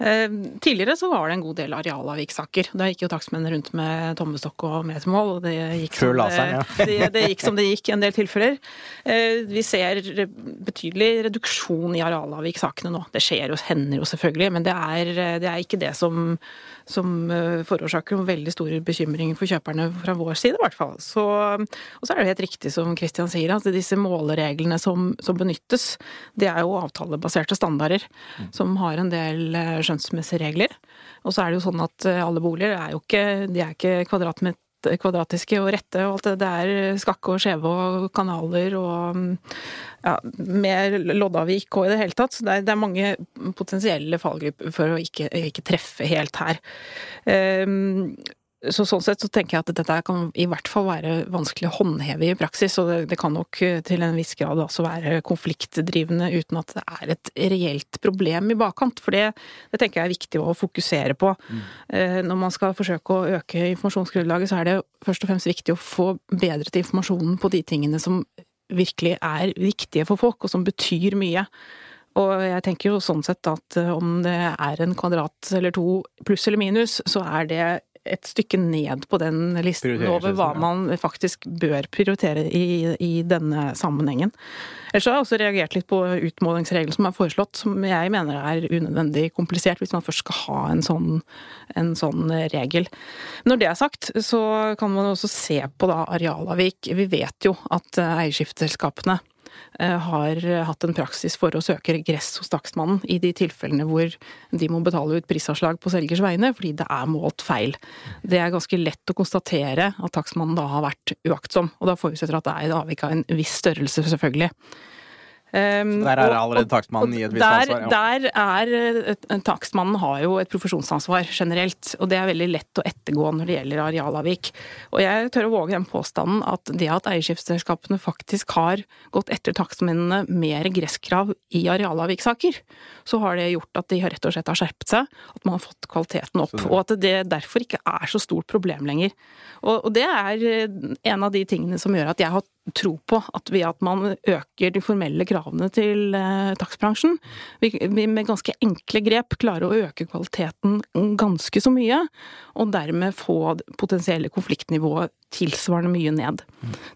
Uh, tidligere så var det en god del arealavvikssaker. Da gikk jo takstmennene rundt med tommestokk og metermål, og det gikk, før laseren, ja. (laughs) det, det, gikk som det gikk i en del tilfeller. Uh, vi ser betydelig reduksjon i arealavvikssakene nå. Det skjer jo, hender jo selvfølgelig, men det er, det er ikke det som som eh, forårsaker veldig store bekymringer for kjøperne fra vår side, i hvert fall. Så, og så er det helt riktig som Kristian sier, at disse målereglene som, som, benyttes, det er jo avtalebaserte standarder som har en del eh, skjønnsmessige regler. Og så er det jo sånn at eh, alle boliger er jo ikke, de er ikke kvadratmeter kvadratiske og rette og alt det. Det er skakke og skjeve og kanaler og ja, mer loddavvik og i det hele tatt. Så det er, det er mange potensielle fallgrupper for å ikke, ikke treffe helt her. Um, så sånn sett så tenker jeg at dette kan i hvert fall være vanskelig å håndheve i praksis, og det, det, kan nok eh, til en viss grad også være konfliktdrivende uten at det er et reelt problem i bakkant. For det, det tenker jeg er viktig å fokusere på. Mm. Eh, når man skal forsøke å øke informasjonsgrunnlaget, så er det først og fremst viktig å få bedret informasjonen på de tingene som virkelig er viktige for folk, og som betyr mye. Og jeg tenker jo sånn sett at eh, om det er en kvadrat eller to pluss eller minus, så er det et stykke ned på den listen over hva man faktisk bør prioritere i, i denne sammenhengen. Ellers har jeg også reagert litt på utmålingsregelen som er foreslått, som jeg mener er unødvendig komplisert hvis man først skal ha en sånn, en sånn regel. Når det er sagt, så kan man også se på da arealavvik. Vi vet jo at eierskifteselskapene Eh, har hatt en praksis for å søke regress hos takstmannen i de tilfellene hvor de må betale ut prisavslag på selgers vegne fordi det er målt feil. Det er ganske lett å konstatere at takstmannen da har vært uaktsom, og da forutsetter at det er et avvik av en viss størrelse, selvfølgelig. Um, der er allerede takstmannen i et visst ansvar? Ja. Der er Takstmannen har jo et profesjonsansvar generelt, og det er veldig lett å ettergå når det gjelder arealavvik. Og jeg tør å våge den påstanden at det at eierskiftsselskapene faktisk har gått etter takstmennene med regresskrav i arealavvikssaker, så har det gjort at de rett og slett har skjerpet seg, at man har fått kvaliteten opp, og at det derfor ikke er så stort problem lenger. Og, og det er en av de tingene som gjør at jeg har tro på at ved at man øker de formelle kravene til eh, takstbransjen, vi, vi med ganske enkle grep klarer å øke kvaliteten ganske så mye, og dermed få potensielle konfliktnivået tilsvarende mye ned.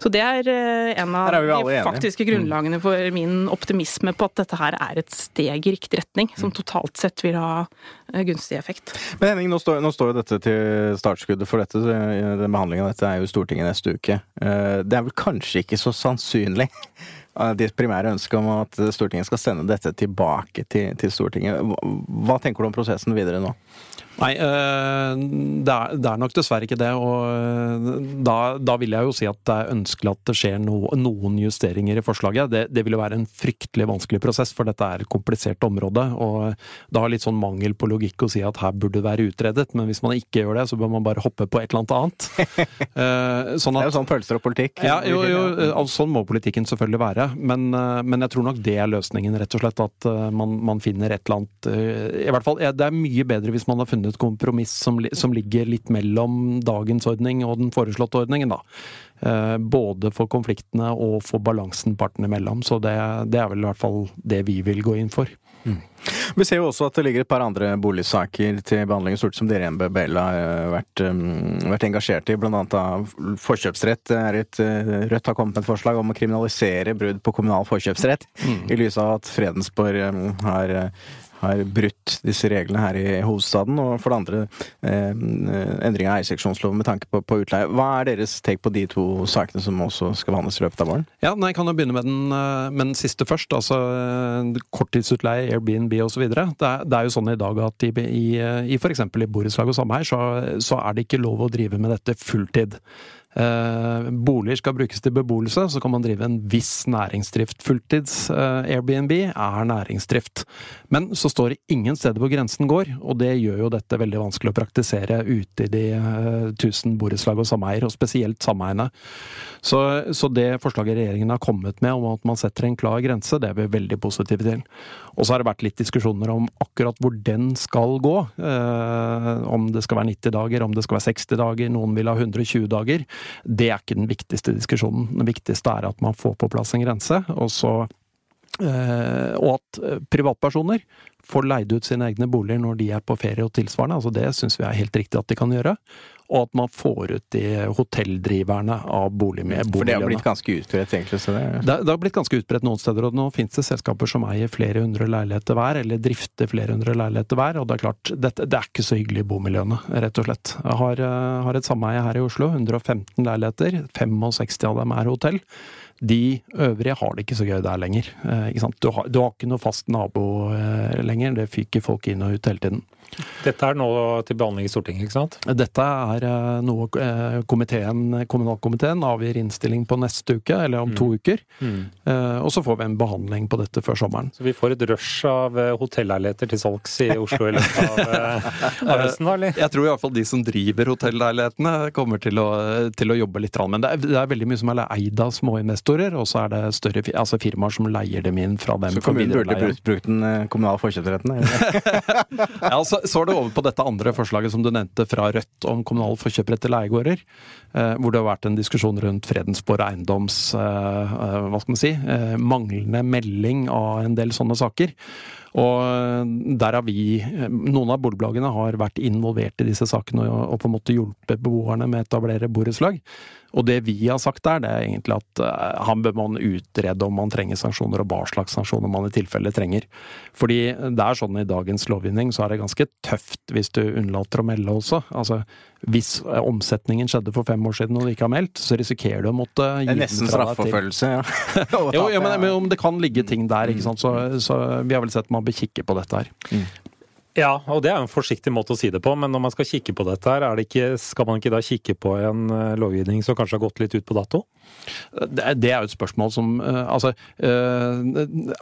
Så det er eh, en av er de faktiske mm. grunnlagene for min optimisme på at dette her er et steg i riktig retning, som mm. totalt sett vil ha eh, gunstig effekt. Men Henning, nå står, nå står jo dette til startskuddet for dette. Den behandlingen av dette er jo Stortinget neste uke. Det er vel kanskje ikke så sannsynlig (laughs) eh, ditt primære ønske om at Stortinget skal sende dette tilbake til, til Stortinget. Hva, hva tenker du om prosessen videre nå? Nei, eh, det er, det er, nok dessverre ikke det. Og eh, da, da, vil jeg jo si at det er ønskelig at det skjer no, noen justeringer i forslaget. Det, det vil jo være en fryktelig vanskelig prosess, for dette er et komplisert område. Og det har litt sånn mangel på logikk å si at her burde det være utredet, men hvis man ikke gjør det, så bør man bare hoppe på et eller annet annet. (laughs) Eh, sånn at, det er jo sånn følelser og politikk. Ja, jo, jo, altså, sånn må politikken selvfølgelig være. Men, men, jeg tror nok det er løsningen, rett og slett. At man, man finner et eller annet I hvert fall, det er mye bedre hvis man har funnet et kompromiss som, som, ligger litt mellom dagens ordning og den foreslåtte ordningen, da. Eh, både for konfliktene og for balansen partene imellom. Så det, det, er vel i hvert fall det vi vil gå inn for. Mm. Vi ser jo også at det ligger et par andre boligsaker til behandling i stort som dere i NBBL har eh, vært, um, vært, engasjert i, blant annet av forkjøpsrett. Et, Rødt har kommet med et forslag om å kriminalisere brudd på kommunal forkjøpsrett, mm. i lys av at Fredensborg um, har har brutt disse reglene her i hovedstaden, og for det andre eh, endring av eierseksjonsloven med tanke på, på, utleie. Hva er deres take på de to sakene som også skal behandles i løpet av våren? Ja, nei, Jeg kan jo begynne med den, eh, med den siste først. altså eh, Korttidsutleie, Airbnb osv. Det, er, det er jo sånn i dag at i, i, i f.eks. i borettslag og sameier, så, så er det ikke lov å drive med dette fulltid. Eh, boliger skal brukes til beboelse, så kan man drive en viss næringsdrift. Fulltids eh, Airbnb er næringsdrift. Men så står det ingen steder hvor grensen går, og det gjør jo dette veldig vanskelig å praktisere ute i de eh, tusen borettslag og sameier, og spesielt sameiene. Så, så, det forslaget regjeringen har kommet med om at man setter en klar grense, det er vi veldig positive til. Og så har det vært litt diskusjoner om akkurat hvor den skal gå. Om det skal være 90 dager, om det skal være 60 dager, noen vil ha 120 dager. Det er ikke den viktigste diskusjonen. Det viktigste er at man får på plass en grense, og så eh, og at eh, privatpersoner får leid ut sine egne boliger når de er på ferie og tilsvarende. altså Det syns vi er helt riktig at de kan gjøre. Og at man får ut de hotelldriverne av bolig med boligene. For det har blitt ganske utbredt, egentlig? Så det... Det, det, har blitt ganske utbredt noen steder, og nå finnes det selskaper som eier flere hundre leiligheter hver, eller drifter flere hundre leiligheter hver. Og det er klart, det, det er ikke så hyggelig i bomiljøene, rett og slett. Jeg har, eh, har et sameie her i Oslo, 115 leiligheter. 65 av dem er hotell. De øvrige har det ikke så gøy der lenger. Eh, du, har, du, har, ikke noe fast nabo eh, lenger, det fyker folk inn og ut hele tiden. Dette er nå til behandling i Stortinget, ikke sant? Dette er eh, noe eh, komiteen, kommunalkomiteen avgir innstilling på neste uke, eller om mm. to uker. Mm. Eh, og så får vi en behandling på dette før sommeren. Så vi får et rush av hotelleiligheter til salgs i Oslo i løpet av, av høsten, da, eller? Jeg tror iallfall de som driver hotelleilighetene kommer til å, til å jobbe litt. Men det er, det er, veldig mye som er eid av små investorer, og så er det større altså firmaer som leier dem inn fra dem. Så kommunen burde brukt den kommunale forkjøpsretten? (laughs) ja, altså, så er det over på dette andre forslaget som du nevnte fra Rødt om kommunal forkjøpsrett til leiegårder. Eh, hvor det har vært en diskusjon rundt Fredensborg eiendoms eh, eh, hva skal man si, manglende melding av en del sånne saker. Og der har vi Noen av boligbloggene har vært involvert i disse sakene og på en måte hjulpet beboerne med å etablere borettslag. Og det vi har sagt der, det er egentlig at han bør man utrede om man trenger sanksjoner, og hva slags sanksjoner man i tilfelle trenger. Fordi det er sånn i dagens lovgivning, så er det ganske tøft hvis du unnlater å melde også. Altså, hvis uh, omsetningen skjedde for fem år siden og du ikke har meldt, så risikerer du å måtte gi den fra deg til Det er nesten straffeforfølgelse, ja. (laughs) jo, ja, men, men, om det kan ligge ting der, ikke sant. Så, så vi har vel sett man bør kikke på dette her. Mm. Ja, og det er en forsiktig måte å si det på, men når man skal kikke på dette her, ikke, skal man ikke da kikke på en eh, lovgivning som kanskje har gått litt ut på dato? Det er jo et spørsmål som eh, Altså, eh,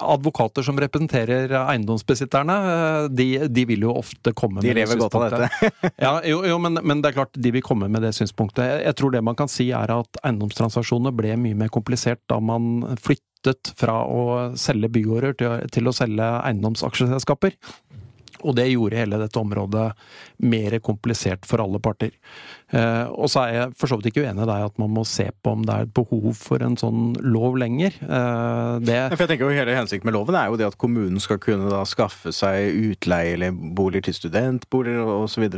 advokater som representerer eiendomsbesitterne, de, de vil jo ofte komme de med det synspunktet. De lever godt av dette. ja, jo, jo men, men, det er klart, de vil komme med det synspunktet. Jeg tror det man kan si er at eiendomstransaksjoner ble mye mer komplisert da man flyttet fra å selge bygårder til, til å selge eiendomsaksjeselskaper. Og det gjorde hele dette området mer komplisert for alle parter. Eh, og så er jeg for så vidt ikke uenig i deg at man må se på om det er et behov for en sånn lov lenger. Eh, det for jeg tenker jo Hele hensikten med loven er jo det at kommunen skal kunne da skaffe seg utleie eller boliger til studentboliger osv.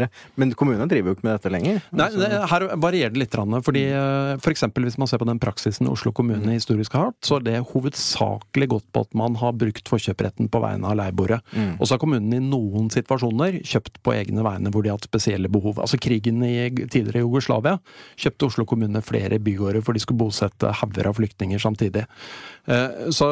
Men kommunene driver jo ikke med dette lenger. Nei, det, Her varierer det litt. fordi eh, F.eks. hvis man ser på den praksisen Oslo kommune mm. historisk har hatt, så har det hovedsakelig gått på at man har brukt forkjøpsretten på vegne av leieboere. Mm. Og så har kommunen i noen noen situasjoner kjøpt på egne vegne hvor de har hatt spesielle behov. Altså krigen i tidligere Jugoslavia kjøpte Oslo kommune flere bygårder for de skulle bosette hauger av flyktninger samtidig. Eh, så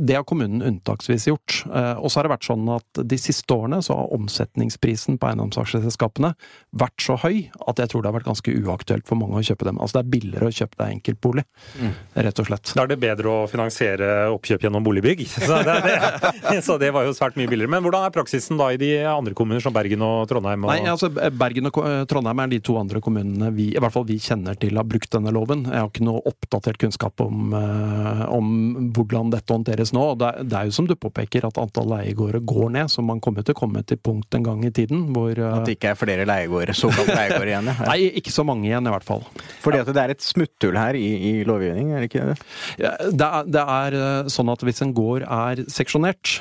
det har kommunen unntaksvis gjort. Eh, og så har det vært sånn at de siste årene så har omsetningsprisen på eiendomsaksjeselskapene vært så høy at jeg tror det har vært ganske uaktuelt for mange å kjøpe dem. Altså det er billigere å kjøpe deg enkeltbolig, mm. rett og slett. Da er det bedre å finansiere oppkjøp gjennom boligbygg. (laughs) Så det, det, (laughs) så det, var jo svært mye billigere. Men hvordan er praksisen da i de andre kommuner, som Bergen og Trondheim? Og... Nei, altså Bergen og Trondheim er de to andre kommunene vi, i hvert fall vi kjenner til har brukt denne loven. Jeg har ikke noe oppdatert kunnskap om, eh, om hvordan dette håndteres nå. Det, det er jo som du påpeker at antall leiegårder går ned, så man kommer til å komme til punkt en gang i tiden hvor eh, At det ikke er flere leiegårder, såkalt leiegårder igjen? Ja. (laughs) Nei, ikke så mange igjen i hvert fall. Fordi at det er et smutthull her i, i lovgivning, er det ikke det? Ja, det, er, det er eh, sånn at hvis en gård er seksjonert,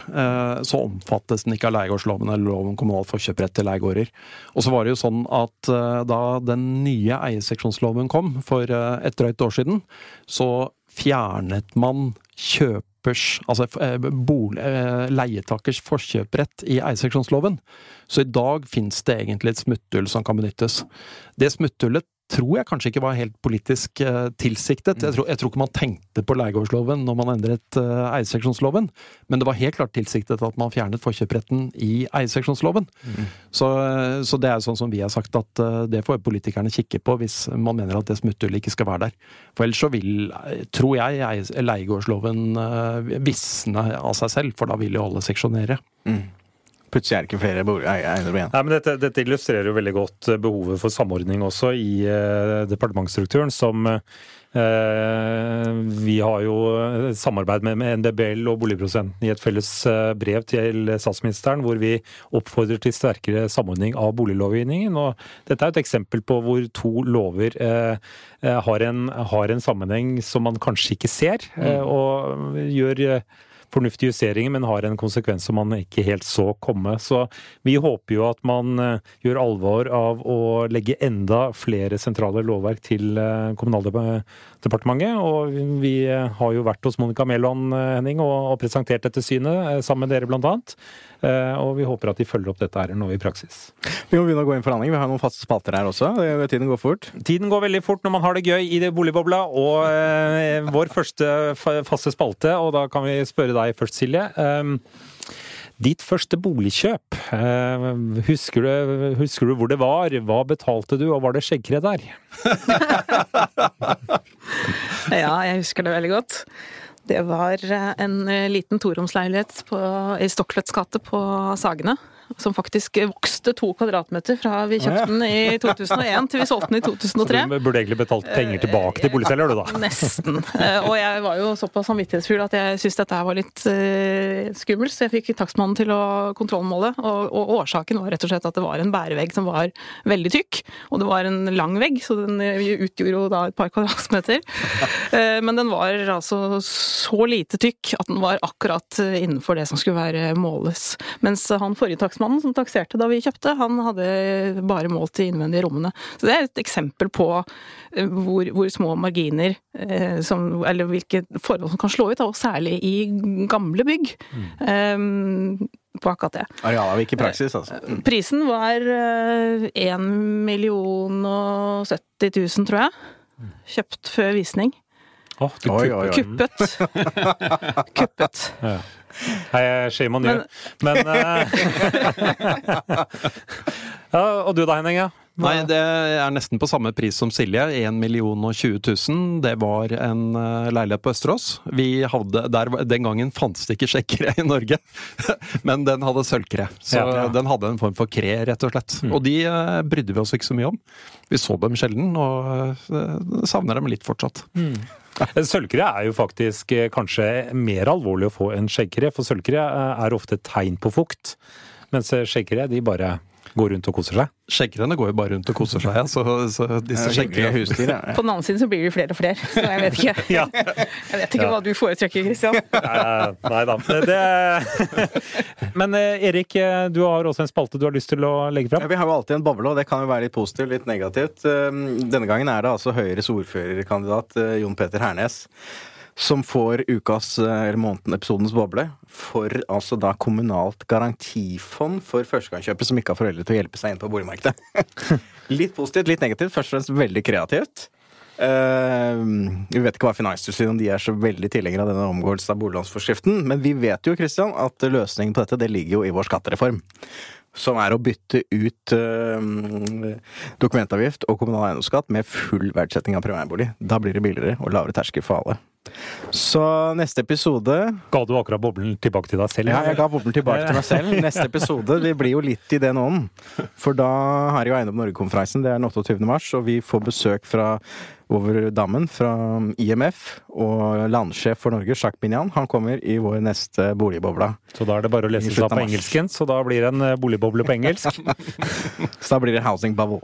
så omfattes den ikke av leiegårdsloven eller lov om kommunal forkjøprett til leiegårder. Og så var det jo sånn at eh, den nye eierseksjonsloven kom for et drøyt år siden, så fjernet man kjøpers, altså bolig, leietakers forkjøprett i eierseksjonsloven. Så i dag finnes det egentlig et smutthull som kan benyttes. Det smutthullet tror jeg kanskje ikke var helt politisk uh, tilsiktet. Jeg tror, jeg tror, ikke man tenkte på leiegårdsloven når man endret uh, eierseksjonsloven, men det var helt klart tilsiktet at man fjernet forkjøpretten i eierseksjonsloven. Mm. Så, uh, så, det er sånn som vi har sagt at det får politikerne kikke på hvis man mener at det smutthullet ikke skal være der. For ellers så vil, tror jeg, leiegårdsloven visne av seg selv, for da vil jo alle seksjonere. Mm. Plutselig er det ikke flere eiendommer igjen. Nei, men dette, dette, illustrerer jo veldig godt eh, behovet for samordning også i eh, departementsstrukturen, som eh, Vi har jo samarbeid med, med NDBL og Boligprosenten i et felles uh, brev til statsministeren, hvor vi oppfordrer til sterkere samordning av boliglovgivningen. og Dette er et eksempel på hvor to lover har en, har, en, sammenheng som man kanskje ikke ser, mm. og gjør fornuftige justeringer, men har en konsekvens som man ikke helt så komme. Så vi håper jo at man eh, gjør alvor av å legge enda flere sentrale lovverk til eh, Kommunaldepartementet. Og vi eh, har jo vært hos Monica Mæland, Henning, og presentert dette synet sammen med dere, blant annet. Og vi håper at de følger opp dette her nå i praksis. Vi må begynne å gå inn for landing. Vi har noen faste spalter her også. Tiden går fort. Tiden går veldig fort når man har det gøy i det boligbobla. Og vår første faste spalte, og da kan vi spørre deg først, Silje. Um, ditt første boligkjøp, uh, husker, du, husker, du, hvor det var? Hva betalte du, og var det skjeggkre der? (laughs) ja, jeg husker det veldig godt. Det var en liten toromsleilighet i Stokklets gate på Sagene som faktisk vokste to kvadratmeter fra vi kjøpte den i (laughs) 2001 til vi solgte den i 2003. Så du burde egentlig betalt penger tilbake til boligselger, du da? (laughs) Nesten. Eh, og jeg var jo såpass samvittighetsfull at jeg syntes dette var litt uh, skummelt, så jeg fikk takstmannen til å kontrollmåle. Og, og, årsaken var rett og slett at det var en bærevegg som var veldig tykk, og det var en lang vegg, så den utgjorde jo da et par (laughs) kvadratmeter. Men den var altså så lite tykk at den var akkurat innenfor det som skulle være måles. Mens han forrige takstmann takstmannen som takserte da vi kjøpte, han hadde bare målt de innvendige rommene. Så det er et eksempel på eh, hvor, hvor små marginer, eh, som, eller hvilke forhold som kan slå ut, og særlig i gamle bygg. Mm. Um, på akkurat det. Arealavvik i praksis, altså. Mm. Prisen var 1 million og 70 000, tror jeg. Kjøpt før visning. Oh, oi, oi, oi. Kuppet. Kuppet. (laughs) Ja. Hei, shame on you. Men, Men uh, (laughs) ja, Og du da, Henning? Ja? Nei, det er nesten på samme pris som Silje. 1 million og 20 000. Det var en uh, leilighet på Østerås. Vi hadde, der, Den gangen fantes det ikke sjekkere i Norge, (laughs) men den hadde sølvkre. Så ja, ja. den hadde en form for kre, rett og slett. Mm. Og de brydde vi oss ikke så mye om. Vi så dem sjelden, og savner dem litt fortsatt. Mm. (laughs) Sølvkre er jo faktisk eh, kanskje mer alvorlig å få enn skjeggkre, for sølvkre eh, er ofte tegn på fukt. Mens skjeggkre, de bare går rundt og koser seg. Skjeggerne går jo bare rundt og koser seg, ja. Så, så disse skjeggelige husdyr ja. På den annen side så blir det flere og flere, så jeg vet ikke. (laughs) ja. Jeg vet ikke ja. hva du foretrekker, Christian. (laughs) Nei da. Det... Men eh, Erik, eh, du har også en spalte du har lyst til å legge fram? Ja, vi har jo alltid en boble, og det kan jo være litt positivt, litt negativt. Um, denne gangen er det altså Høyres ordførerkandidat eh, Jon Peter Hernes som får ukas, eh, eller måneden-episodens boble, for altså da kommunalt garantifond for førstegangskjøpere som ikke har foreldre til å hjelpe seg inn på boligmarkedet. (laughs) litt positivt, litt negativt. Først og fremst veldig kreativt. Uh, vi vet ikke hva Finanstilsynet om de er så veldig tilhengere av denne omgåelsen av boliglånsforskriften, men vi vet jo Christian, at løsningen på dette det ligger jo i vår skattereform. Som er å bytte ut uh, dokumentavgift og kommunal eiendomsskatt med full verdsetting av primærbolig. Da blir det billigere og lavere terskel for alle. Så neste episode Ga du akkurat boblen tilbake til deg selv? Ja, jeg ga boblen tilbake til meg selv. Neste episode det blir jo litt i den ånden. For da er jo Eiendom Norge-konferansen. Det er den 28. mars, og vi får besøk fra over dammen fra IMF og landsjef for Norge, Jacques Binian. Han kommer i vår neste boligboble. Så da er det bare å lese seg på engelsken, så da blir det en eh, boligboble på engelsk. (laughs) så da blir det housing bubble.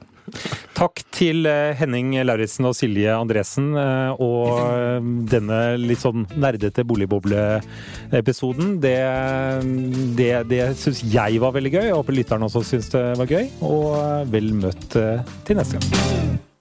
Takk til eh, Henning Lauritzen og Silje Andresen eh, og denne litt sånn nerdete boligbobleepisoden. Det, det, det syns jeg var veldig gøy, jeg håper lytterne også syns det var gøy. Og vel møtt til neste gang.